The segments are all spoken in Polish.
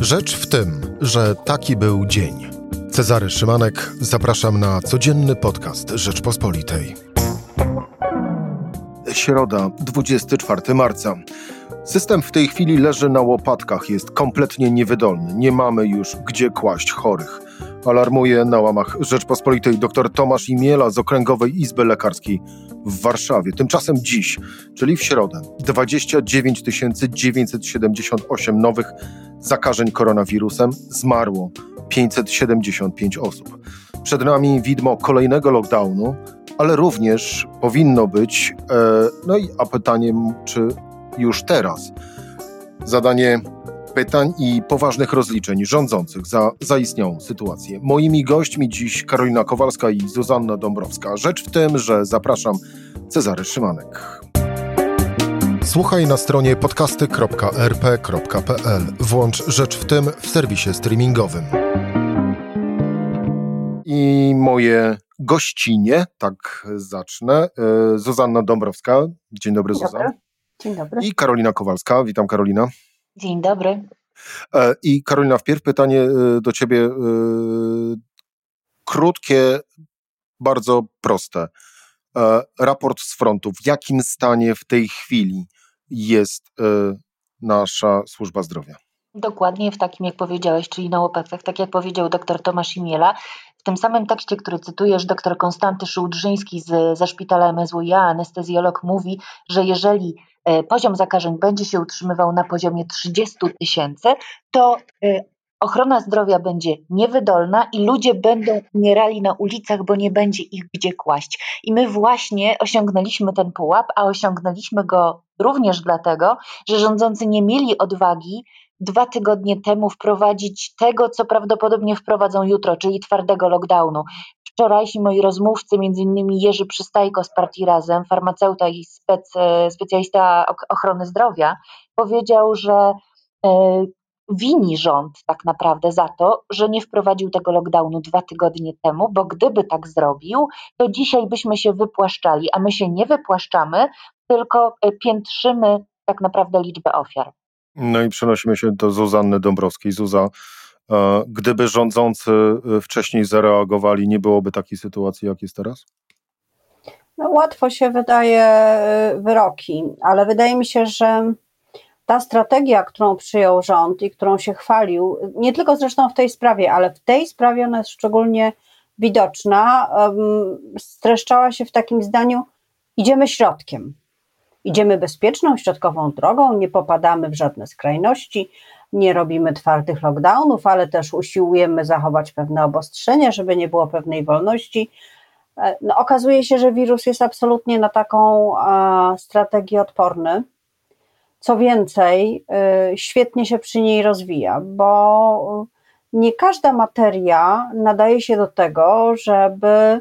Rzecz w tym, że taki był dzień. Cezary Szymanek, zapraszam na codzienny podcast Rzeczpospolitej. Środa, 24 marca. System w tej chwili leży na łopatkach, jest kompletnie niewydolny. Nie mamy już gdzie kłaść chorych. Alarmuje na łamach Rzeczpospolitej dr Tomasz Imiela z Okręgowej Izby Lekarskiej w Warszawie. Tymczasem dziś, czyli w środę, 29 978 nowych zakażeń koronawirusem, zmarło 575 osób. Przed nami widmo kolejnego lockdownu, ale również powinno być, e, no i a pytanie, czy już teraz, zadanie pytań i poważnych rozliczeń rządzących za zaistniałą sytuację. Moimi gośćmi dziś Karolina Kowalska i Zuzanna Dąbrowska. Rzecz w tym, że zapraszam Cezary Szymanek. Słuchaj na stronie podcasty.rp.pl. Włącz Rzecz w tym w serwisie streamingowym. I moje gościnie, tak zacznę. E, Zuzanna Dąbrowska. Dzień dobry, Dzień Zuzanna. dobry. Dzień dobry. I Karolina Kowalska. Witam, Karolina. Dzień dobry. E, I Karolina, wpierw pytanie e, do ciebie. Krótkie, bardzo proste. Raport z frontu. W jakim stanie w tej chwili jest e, nasza służba zdrowia? Dokładnie w takim, jak powiedziałeś, czyli na łopatkach, tak jak powiedział dr Tomasz Imiela. W tym samym tekście, który cytujesz, dr Konstanty Szyłdrzyński z, ze szpitala MSWiA, anestezjolog, mówi, że jeżeli e, poziom zakażeń będzie się utrzymywał na poziomie 30 tysięcy, to e, ochrona zdrowia będzie niewydolna i ludzie będą umierali na ulicach, bo nie będzie ich gdzie kłaść. I my właśnie osiągnęliśmy ten pułap, a osiągnęliśmy go również dlatego, że rządzący nie mieli odwagi dwa tygodnie temu wprowadzić tego, co prawdopodobnie wprowadzą jutro, czyli twardego lockdownu. Wczorajsi moi rozmówcy, innymi Jerzy Przystajko z Partii Razem, farmaceuta i spec, specjalista ochrony zdrowia, powiedział, że e, wini rząd tak naprawdę za to, że nie wprowadził tego lockdownu dwa tygodnie temu, bo gdyby tak zrobił, to dzisiaj byśmy się wypłaszczali, a my się nie wypłaszczamy, tylko e, piętrzymy tak naprawdę liczbę ofiar. No i przenosimy się do Zuzanny Dąbrowskiej. Zuza, e, gdyby rządzący e, wcześniej zareagowali, nie byłoby takiej sytuacji, jak jest teraz? No, łatwo się wydaje wyroki, ale wydaje mi się, że ta strategia, którą przyjął rząd i którą się chwalił, nie tylko zresztą w tej sprawie, ale w tej sprawie ona jest szczególnie widoczna, streszczała się w takim zdaniu: idziemy środkiem. Idziemy bezpieczną, środkową drogą, nie popadamy w żadne skrajności, nie robimy twardych lockdownów, ale też usiłujemy zachować pewne obostrzenia, żeby nie było pewnej wolności. E, No, okazuje się, że wirus jest absolutnie na taką e, strategię odporny. Co więcej, e, świetnie się przy niej rozwija, bo nie każda materia nadaje się do tego, żeby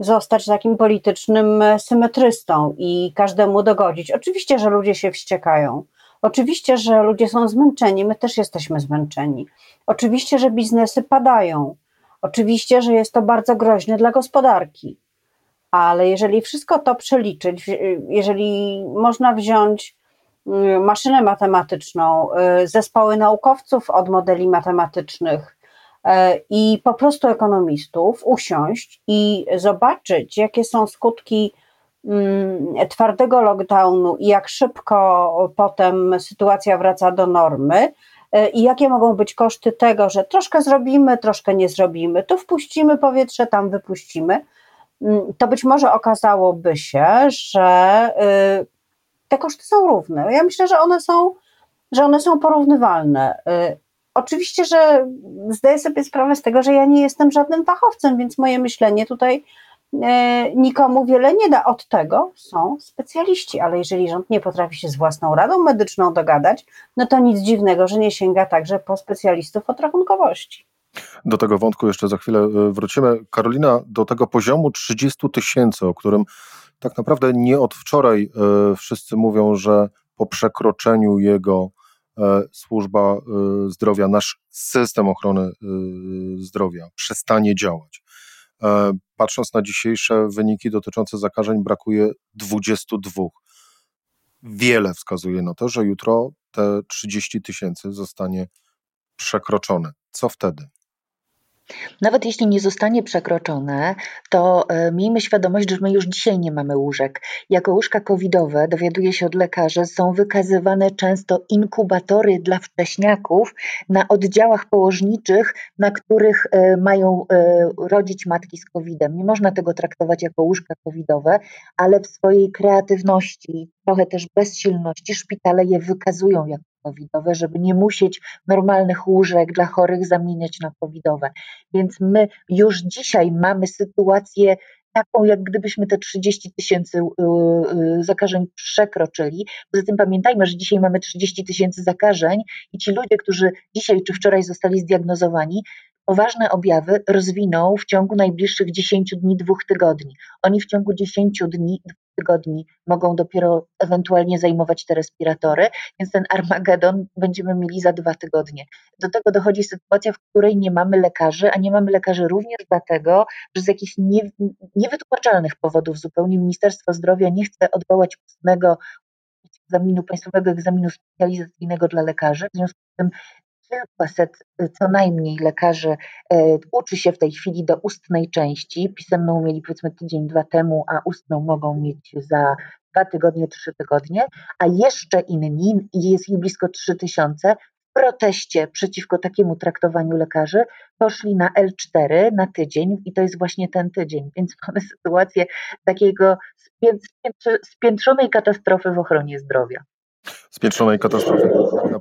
zostać takim politycznym symetrystą i każdemu dogodzić. Oczywiście, że ludzie się wściekają. Oczywiście, że ludzie są zmęczeni, my też jesteśmy zmęczeni. Oczywiście, że biznesy padają. Oczywiście, że jest to bardzo groźne dla gospodarki. Ale jeżeli wszystko to przeliczyć, jeżeli można wziąć y, maszynę matematyczną, y, zespoły naukowców od modeli matematycznych y, i po prostu ekonomistów, usiąść i zobaczyć, jakie są skutki mm, twardego lockdownu i jak szybko potem sytuacja wraca do normy, y, i jakie mogą być koszty tego, że troszkę zrobimy, troszkę nie zrobimy, tu wpuścimy powietrze, tam wypuścimy, mm, to być może okazałoby się, że y, te koszty są równe. Ja myślę, że one są, że one są porównywalne. Y, Oczywiście, że zdaję sobie sprawę z tego, że ja nie jestem żadnym fachowcem, więc moje myślenie tutaj e, nikomu wiele nie da. Od tego są specjaliści, ale jeżeli rząd nie potrafi się z własną radą medyczną dogadać, no to nic dziwnego, że nie sięga także po specjalistów od rachunkowości. Do tego wątku jeszcze za chwilę e, wrócimy. Karolina, do tego poziomu 30 tysięcy, o którym tak naprawdę nie od wczoraj e, wszyscy mówią, że po przekroczeniu jego e, służba e, zdrowia, nasz system ochrony zdrowia przestanie działać. Patrząc na dzisiejsze wyniki dotyczące zakażeń, brakuje 22. Wiele wskazuje na to, że jutro te 30 tysięcy zostanie przekroczone. Co wtedy? Nawet jeśli nie zostanie przekroczone, to e, miejmy świadomość, że my już dzisiaj nie mamy łóżek. Jako łóżka covidowe, dowiaduję się od lekarzy, są wykazywane często inkubatory dla wcześniaków na oddziałach położniczych, na których e, mają e, rodzić matki z covidem. Nie można tego traktować jako łóżka covidowe, ale w swojej kreatywności, trochę też bezsilności, szpitale je wykazują jako covidowe, żeby nie musieć normalnych łóżek dla chorych zamieniać na covidowe. Więc my już dzisiaj mamy sytuację taką, jak gdybyśmy te 30 tysięcy y, y, zakażeń przekroczyli. Poza tym pamiętajmy, że dzisiaj mamy 30 tysięcy zakażeń i ci ludzie, którzy dzisiaj czy wczoraj zostali zdiagnozowani, poważne objawy rozwiną w ciągu najbliższych 10 dni, dwóch tygodni. Oni w ciągu 10 dni, tygodni mogą dopiero ewentualnie zajmować te respiratory, więc ten Armagedon będziemy mieli za dwa tygodnie. Do tego dochodzi sytuacja, w której nie mamy lekarzy, a nie mamy lekarzy również dlatego, że z jakichś nie, niewytłumaczalnych powodów zupełnie Ministerstwo Zdrowia nie chce odwołać ustnego egzaminu, państwowego egzaminu specjalizacyjnego dla lekarzy. W związku z tym kilkaset y, co najmniej lekarzy y, uczy się w tej chwili do ustnej części. Pisemną mieli powiedzmy tydzień, dwa temu, a ustną mogą mieć za dwa tygodnie, trzy tygodnie, a jeszcze inni, jest ich blisko trzy tysiące, w proteście przeciwko takiemu traktowaniu lekarzy poszli na L4 na tydzień i to jest właśnie ten tydzień, więc mamy sytuację takiego spiętrzonej katastrofy w ochronie zdrowia spiętrzonej katastrofy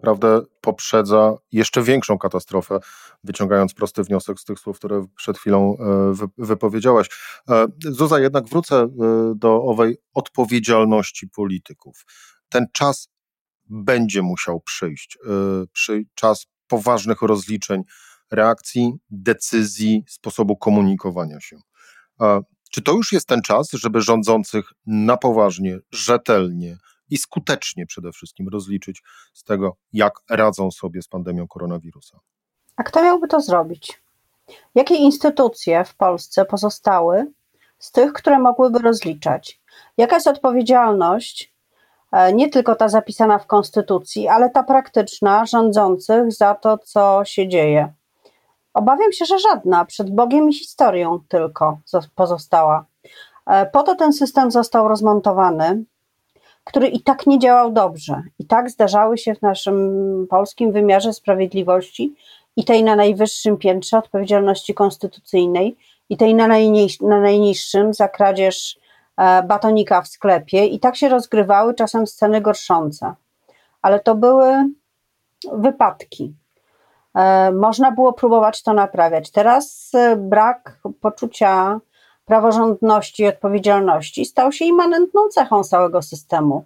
naprawdę poprzedza jeszcze większą katastrofę, wyciągając prosty wniosek z tych słów, które przed chwilą e, wypowiedziałaś. E, Zuza, jednak wrócę e, do owej odpowiedzialności polityków. Ten czas będzie musiał przyjść. Przy czas poważnych rozliczeń, reakcji, decyzji, sposobu komunikowania się. Czy to już jest ten czas, żeby rządzących na poważnie, rzetelnie, i skutecznie przede wszystkim rozliczyć z tego, jak radzą sobie z pandemią koronawirusa. A kto miałby to zrobić? Jakie instytucje w Polsce pozostały z tych, które mogłyby rozliczać? Jaka jest odpowiedzialność, e, nie tylko ta zapisana w Konstytucji, ale ta praktyczna rządzących za to, co się dzieje? Obawiam się, że żadna, przed Bogiem i historią tylko pozostała. E, po to ten system został rozmontowany, który i tak nie działał dobrze. I tak zdarzały się w naszym polskim wymiarze sprawiedliwości i tej na najwyższym piętrze odpowiedzialności konstytucyjnej, i tej na, na najniższym za kradzież e, batonika w sklepie. I tak się rozgrywały czasem sceny gorszące. Ale to były wypadki. E, można było próbować to naprawiać. Teraz e, brak poczucia praworządności i odpowiedzialności stał się immanentną cechą całego systemu.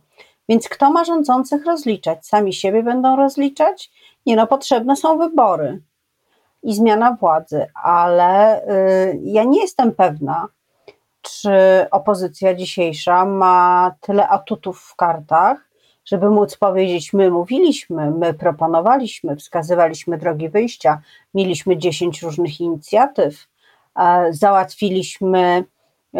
Więc kto ma rządzących rozliczać? Sami siebie będą rozliczać? Nie, no potrzebne są wybory i zmiana władzy, ale y, ja nie jestem pewna, czy opozycja dzisiejsza ma tyle atutów w kartach, żeby móc powiedzieć: My mówiliśmy, my proponowaliśmy, wskazywaliśmy drogi wyjścia, mieliśmy 10 różnych inicjatyw, załatwiliśmy,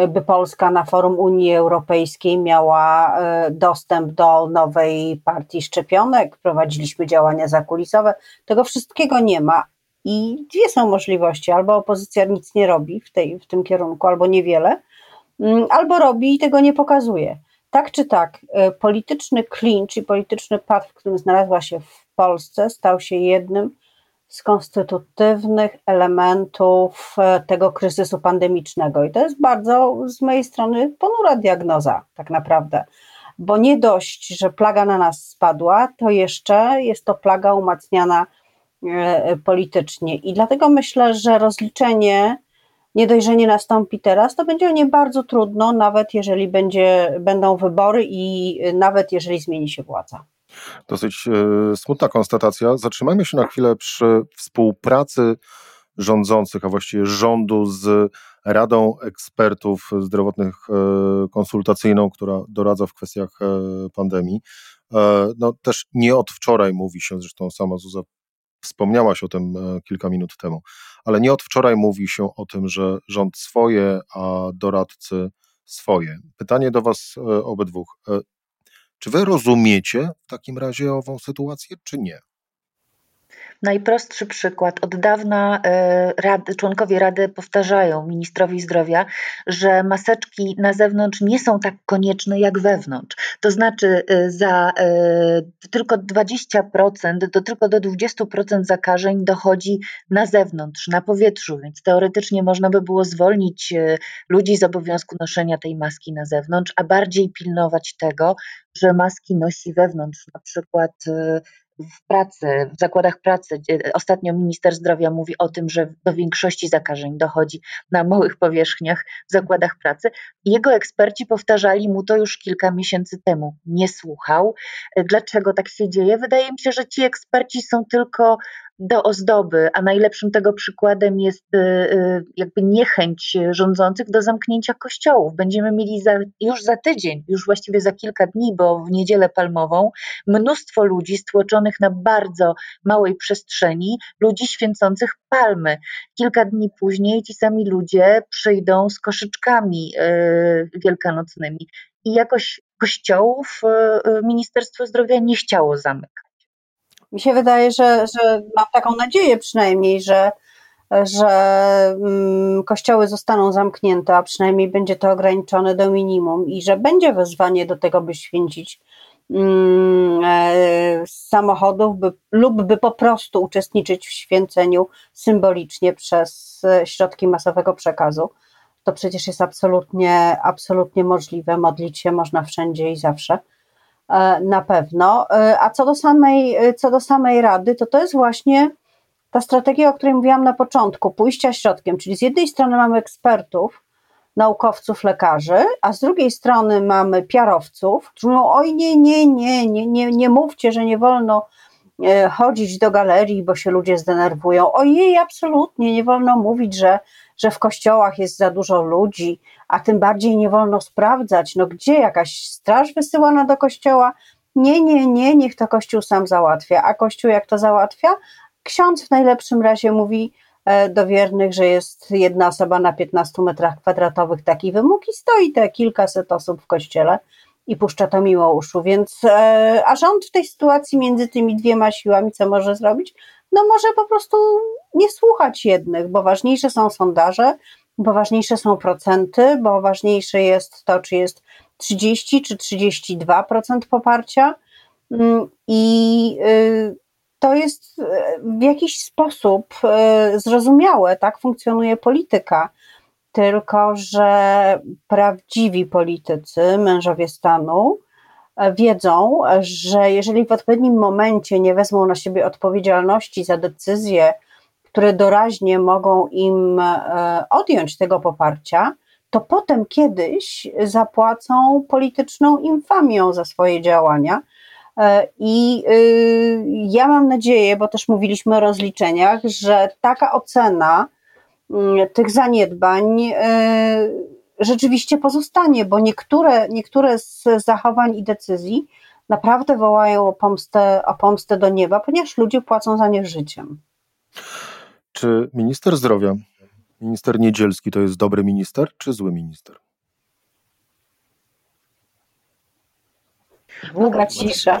by Polska na forum Unii Europejskiej miała e, dostęp do nowej partii szczepionek, prowadziliśmy działania zakulisowe. Tego wszystkiego nie ma. I dwie są możliwości: albo opozycja nic nie robi w, tej, w tym kierunku, albo niewiele, mm, albo robi i tego nie pokazuje. Tak czy tak, e, polityczny klincz i polityczny pad, w którym znalazła się w Polsce, stał się jednym z konstytutywnych elementów e, tego kryzysu pandemicznego. I to jest bardzo z mojej strony ponura diagnoza, tak naprawdę. Bo nie dość, że plaga na nas spadła, to jeszcze jest to plaga umacniana e, politycznie. I dlatego myślę, że rozliczenie, nie dość, że nie nastąpi teraz, to będzie o nie bardzo trudno, nawet jeżeli będzie, będą wybory i nawet jeżeli zmieni się władza. Dosyć e, smutna konstatacja. Zatrzymajmy się na chwilę przy współpracy rządzących, a właściwie rządu z Radą Ekspertów Zdrowotnych e, konsultacyjną, która doradza w kwestiach e, pandemii. No też nie od wczoraj mówi się, zresztą sama Zuza wspomniałaś o tym kilka minut temu, ale nie od wczoraj mówi się o tym, że rząd swoje, a doradcy swoje. Pytanie do Was obydwu. Czy wy rozumiecie w takim razie ową sytuację, czy nie? Najprostszy przykład. Od dawna e, członkowie Rady powtarzają ministrowi zdrowia, że maseczki na zewnątrz nie są tak konieczne jak wewnątrz. To znaczy e, za e, tylko 20% do tylko do 20% zakażeń dochodzi na zewnątrz, na powietrzu, więc teoretycznie można by było zwolnić ludzi z obowiązku noszenia tej maski na zewnątrz, a bardziej pilnować tego, że maski nosi wewnątrz, na przykład w pracy, w zakładach pracy. Ostatnio minister zdrowia mówi o tym, że do większości zakażeń dochodzi na małych powierzchniach w zakładach pracy. Jego eksperci powtarzali mu to już kilka miesięcy temu. Nie słuchał. Dlaczego tak się dzieje? Wydaje mi się, że ci eksperci są tylko do ozdoby, a najlepszym tego przykładem jest y, y, jakby niechęć rządzących do zamknięcia kościołów. Będziemy mieli za, już za tydzień, już właściwie za kilka dni, bo w niedzielę palmową, mnóstwo ludzi stłoczonych na bardzo małej przestrzeni, ludzi święcących palmy. Kilka dni później ci sami ludzie przyjdą z koszyczkami y, wielkanocnymi. I jakoś kościołów Ministerstwo Zdrowia nie chciało zamykać. Mi się wydaje, że, że mam taką nadzieję przynajmniej, że, że mm, kościoły zostaną zamknięte, a przynajmniej będzie to ograniczone do minimum i że będzie wezwanie do tego, by święcić mm, e, z samochodów by, lub by po prostu uczestniczyć w święceniu symbolicznie przez środki masowego przekazu. To przecież jest absolutnie, absolutnie możliwe. Modlić się można wszędzie i zawsze. E, na pewno. E, a co do samej, e, co do samej rady, to to jest właśnie ta strategia, o której mówiłam na początku, pójścia środkiem, czyli z jednej strony mamy ekspertów, naukowców, lekarzy, a z drugiej strony mamy piarowców, którzy mówią, oj nie, nie, nie, nie, nie, nie mówcie, że nie wolno chodzić do galerii, bo się ludzie zdenerwują. Ojej, absolutnie, nie wolno mówić, że że w kościołach jest za dużo ludzi, a tym bardziej nie wolno sprawdzać, no gdzie jakaś straż wysyłana do kościoła? Nie, nie, nie, niech to kościół sam załatwia. A kościół jak to załatwia? Ksiądz w najlepszym razie mówi e, do wiernych, że jest jedna osoba na 15 metrach kwadratowych taki wymóg i stoi te kilkaset osób w kościele i puszcza to miło uszu. Więc, e, a rząd w tej sytuacji między tymi dwiema siłami co może zrobić? No może po prostu nie słuchać jednych, bo ważniejsze są sondaże, bo ważniejsze są procenty, bo ważniejsze jest to, czy jest 30 czy 32% poparcia. Mm, I y, to jest y, w jakiś sposób y, zrozumiałe, tak funkcjonuje polityka. Tylko, że prawdziwi politycy, mężowie stanu, wiedzą, że jeżeli w odpowiednim momencie nie wezmą na siebie odpowiedzialności za decyzje, które doraźnie mogą im e, odjąć tego poparcia, to potem kiedyś zapłacą polityczną infamią za swoje działania. E, I y, ja mam nadzieję, bo też mówiliśmy o rozliczeniach, że taka ocena mm, tych zaniedbań e, rzeczywiście pozostanie, bo niektóre, niektóre z zachowań i decyzji naprawdę wołają o pomstę, o pomstę do nieba, ponieważ ludzie płacą za nie życiem. Czy minister zdrowia, minister Niedzielski to jest dobry minister, czy zły minister? Długa cisza.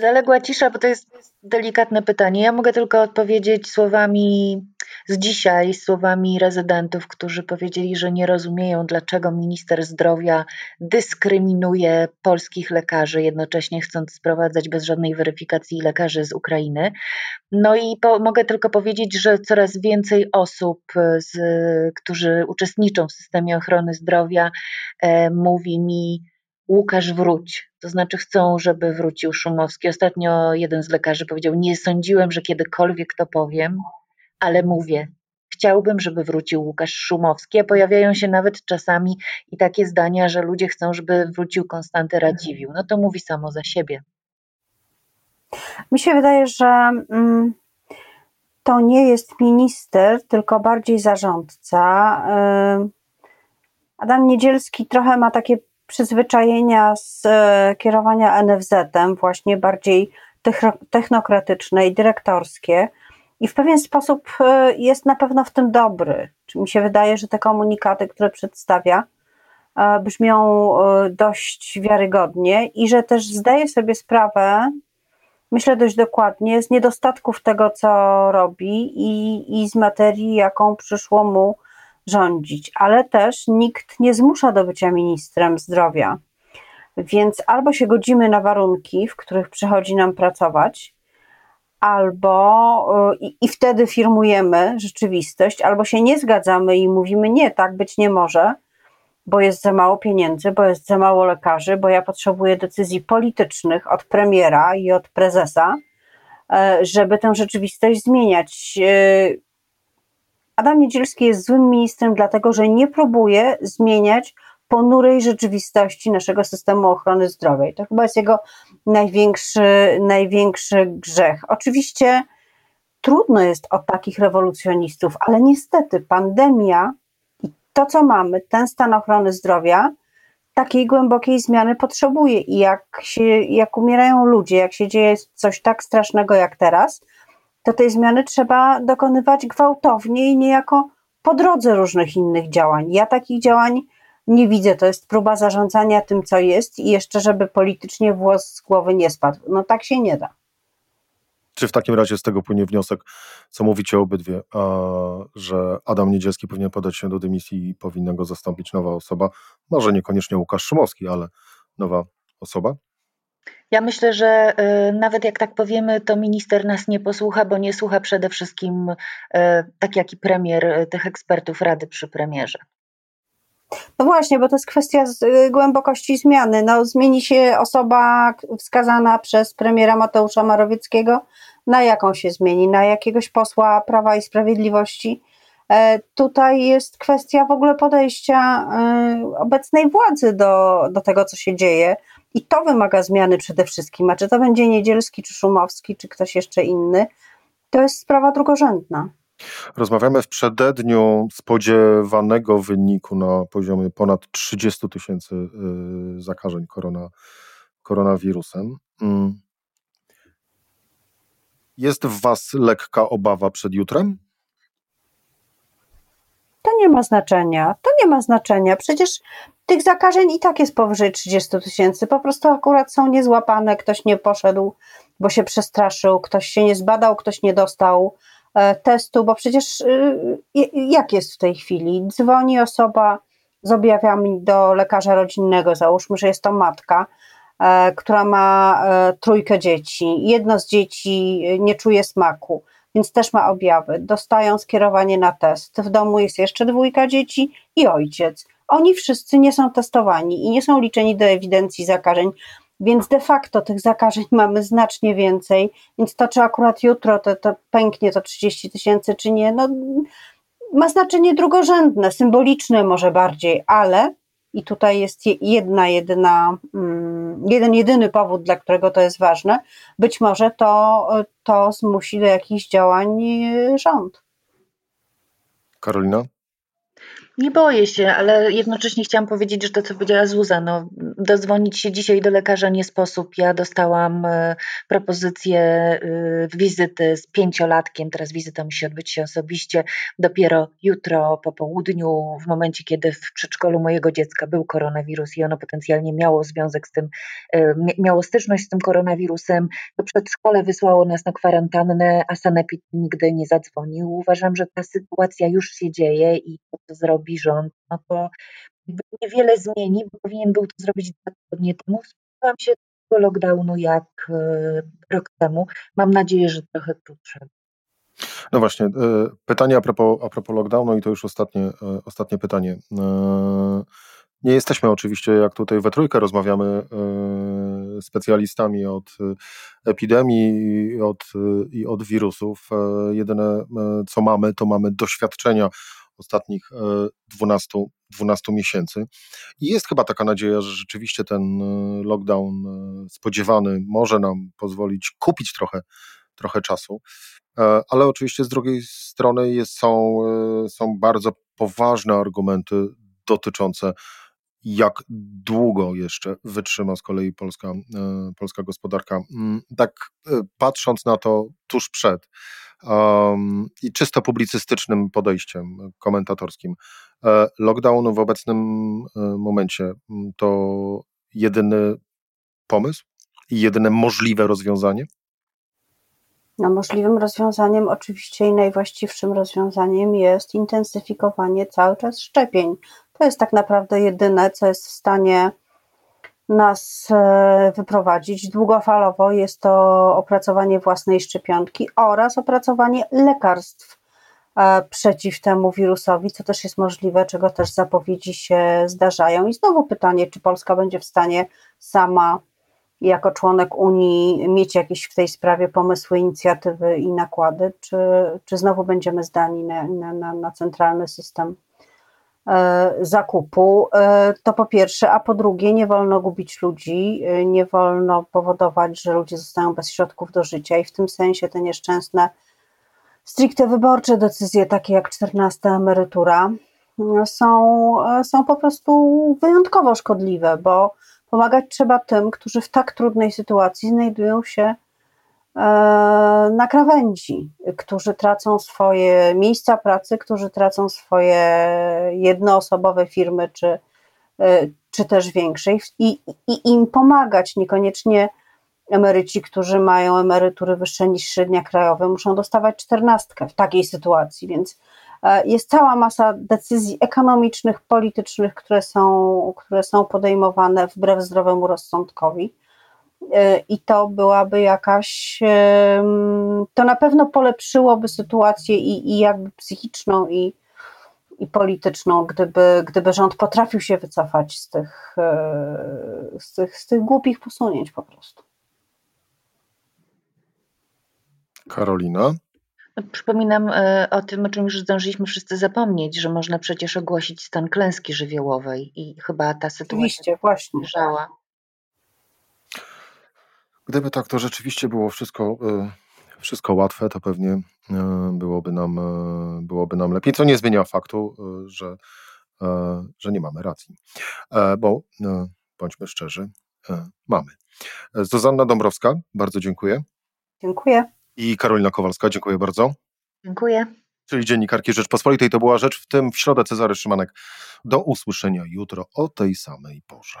Zaległa cisza, bo to jest delikatne pytanie. Ja mogę tylko odpowiedzieć słowami z dzisiaj, słowami rezydentów, którzy powiedzieli, że nie rozumieją, dlaczego minister zdrowia dyskryminuje polskich lekarzy, jednocześnie chcąc sprowadzać bez żadnej weryfikacji lekarzy z Ukrainy. No i po, mogę tylko powiedzieć, że coraz więcej osób, z, którzy uczestniczą w systemie ochrony zdrowia, e, mówi mi, Łukasz wróć. To znaczy chcą, żeby wrócił Szumowski. Ostatnio jeden z lekarzy powiedział, nie sądziłem, że kiedykolwiek to powiem, ale mówię, chciałbym, żeby wrócił Łukasz Szumowski, a pojawiają się nawet czasami i takie zdania, że ludzie chcą, żeby wrócił Konstanty Radziwiłł. No to mówi samo za siebie. Mi się wydaje, że mm, to nie jest minister, tylko bardziej zarządca. Y, Adam Niedzielski trochę ma takie przyzwyczajenia z e, kierowania NFZ-em, właśnie bardziej technokratyczne i dyrektorskie. I w pewien sposób e, jest na pewno w tym dobry. Mi się wydaje, że te komunikaty, które przedstawia, e, brzmią dość wiarygodnie i że też zdaje sobie sprawę myślę dość dokładnie, z niedostatków tego, co robi i, i z materii, jaką przyszło mu rządzić, ale też nikt nie zmusza do bycia ministrem zdrowia. Więc albo się godzimy na warunki, w których przychodzi nam pracować, albo i, i, wtedy firmujemy rzeczywistość, albo się nie zgadzamy i mówimy nie, tak być nie może, bo jest za mało pieniędzy, bo jest za mało lekarzy, bo ja potrzebuję decyzji politycznych od premiera i od prezesa, e, żeby tę rzeczywistość zmieniać. Adam Niedzielski jest złym ministrem, dlatego że nie próbuje zmieniać ponurej rzeczywistości naszego systemu ochrony zdrowia. To chyba jest jego największy, największy grzech. Oczywiście trudno jest o takich rewolucjonistów, ale niestety pandemia i to, co mamy, ten stan ochrony zdrowia, takiej głębokiej zmiany potrzebuje. I jak, się, jak umierają ludzie, jak się dzieje coś tak strasznego jak teraz, to tej zmiany trzeba dokonywać gwałtownie i niejako po drodze różnych innych działań. Ja takich działań nie widzę. To jest próba zarządzania tym, co jest i jeszcze, żeby politycznie włos z głowy nie spadł. No tak się nie da. Czy w takim razie z tego płynie wniosek, co mówicie obydwie, że Adam Niedzielski powinien podać się do dymisji i powinna go zastąpić nowa osoba? Może niekoniecznie Łukasz Szymowski, ale nowa osoba? Ja myślę, że y, nawet jak tak powiemy, to minister nas nie posłucha, bo nie słucha przede wszystkim, y, tak jak i premier, y, tych ekspertów Rady przy premierze. No właśnie, bo to jest kwestia głębokości zmiany. No, zmieni się osoba wskazana przez premiera Mateusza Morawieckiego, na jaką się zmieni? Na jakiegoś posła Prawa i Sprawiedliwości? E, tutaj jest kwestia w ogóle podejścia obecnej władzy do, do tego, co się dzieje. I to wymaga zmiany przede wszystkim. A czy to będzie Niedzielski, czy Szumowski, czy ktoś jeszcze inny, to jest sprawa drugorzędna. Rozmawiamy w przededniu spodziewanego wyniku na poziomie ponad 30 tysięcy y, zakażeń korona, koronawirusem. Mm. Jest w Was lekka obawa przed jutrem? Nie ma znaczenia. To nie ma znaczenia. Przecież tych zakażeń i tak jest powyżej 30 tysięcy. Po prostu akurat są niezłapane. Ktoś nie poszedł, bo się przestraszył, ktoś się nie zbadał, ktoś nie dostał E, testu, bo przecież y, jak jest w tej chwili? Dzwoni osoba z objawami do lekarza rodzinnego, załóżmy, że jest to matka, e, która ma e, trójkę dzieci. Jedno z dzieci nie czuje smaku, więc też ma objawy. Dostają skierowanie na test. W domu jest jeszcze dwójka dzieci i ojciec. Oni wszyscy nie są testowani i nie są liczeni do ewidencji zakażeń. Więc de facto tych zakażeń mamy znacznie więcej, więc to, czy akurat jutro to, to pęknie to 30 tysięcy, czy nie, no, ma znaczenie drugorzędne, symboliczne może bardziej, ale i tutaj jest jedna, jedyna, mm, jeden, jedyny powód, dla którego to jest ważne, być może to, to zmusi do jakichś działań rząd. Karolina? Nie boję się, ale jednocześnie chciałam powiedzieć, że to, co powiedziała Zuza, no, dozwonić się dzisiaj do lekarza nie sposób. Ja dostałam e, propozycję e, wizyty z pięciolatkiem, teraz wizyta musi odbyć się osobiście dopiero jutro po południu, w momencie, kiedy w przedszkolu mojego dziecka był koronawirus i ono potencjalnie miało związek z tym, e, miało styczność z tym koronawirusem. To przedszkole wysłało nas na kwarantannę, a sanepid nigdy nie zadzwonił. Uważam, że ta sytuacja już się dzieje i to, co zrobi robi rząd, no to niewiele zmieni, bo powinien był to zrobić dwa tygodnie temu. Spodziewałam się tego lockdownu jak e, rok temu. Mam nadzieję, że trochę krótszego. No właśnie, e, pytanie a propos, a propos lockdownu i to już ostatnie, e, ostatnie pytanie. Nie jesteśmy oczywiście, jak tutaj we trójkę rozmawiamy, specjalistami od epidemii i od, i od wirusów. Jedyne, co mamy, to mamy doświadczenia ostatnich 12, e, 12 miesięcy. I jest chyba taka nadzieja, że rzeczywiście ten e, lockdown e, spodziewany może nam pozwolić kupić trochę, trochę czasu. Ale oczywiście z drugiej strony jest, są, są bardzo poważne argumenty dotyczące jak długo jeszcze wytrzyma z kolei polska, polska gospodarka. Mm, tak patrząc na to tuż przed, um, i czysto publicystycznym podejściem komentatorskim. E, lockdown w obecnym e, momencie to jedyny pomysł i jedyne możliwe rozwiązanie? No, możliwym rozwiązaniem, oczywiście i najwłaściwszym rozwiązaniem jest intensyfikowanie cały czas szczepień. To jest tak naprawdę jedyne, co jest w stanie nas e, wyprowadzić. Długofalowo jest to opracowanie własnej szczepionki oraz opracowanie lekarstw e, przeciw temu wirusowi, co też jest możliwe, czego też zapowiedzi się zdarzają. I znowu pytanie, czy Polska będzie w stanie sama jako członek Unii mieć jakieś w tej sprawie pomysły, inicjatywy i nakłady, czy, czy znowu będziemy zdani na, na, na centralny system zakupu, e, to po pierwsze, a po drugie, nie wolno gubić ludzi, e, nie wolno powodować, że ludzie zostają bez środków do życia i w tym sensie te nieszczęsne, stricte wyborcze decyzje, takie jak 14 emerytura, są, są po prostu wyjątkowo szkodliwe, bo Pomagać trzeba tym, którzy w tak trudnej sytuacji znajdują się e, na krawędzi, którzy tracą swoje miejsca pracy, którzy tracą swoje jednoosobowe firmy, czy, e, czy też większe, i, i im pomagać, niekoniecznie emeryci, którzy mają emerytury wyższe niż średnia krajowa, muszą dostawać czternastkę w takiej sytuacji, więc E, jest cała masa decyzji ekonomicznych, politycznych, które są, które są podejmowane wbrew zdrowemu rozsądkowi. E, I to byłaby jakaś, to na pewno polepszyłoby sytuację i, i jakby psychiczną, i, i polityczną, gdyby, gdyby rząd potrafił się wycofać z tych, e, z tych, z tych głupich posunięć po prostu. Karolina? Przypominam e, o tym, o czym już zdążyliśmy wszyscy zapomnieć, że można przecież ogłosić stan klęski żywiołowej i chyba ta sytuacja Oczywiście, właśnie. Leżała. Gdyby tak to rzeczywiście było wszystko, e, wszystko łatwe, to pewnie e, byłoby nam, byłoby nam lepiej, co nie zmienia faktu, że, że nie mamy racji. Bo bądźmy szczerzy, mamy. Zuzanna Dąbrowska, bardzo dziękuję. Dziękuję i Karolina Kowalska. Dziękuję bardzo. Dziękuję. Czyli dziennikarki Rzeczpospolitej. To była rzecz w tym w środę Cezary Szymanek. Do usłyszenia jutro o tej samej porze.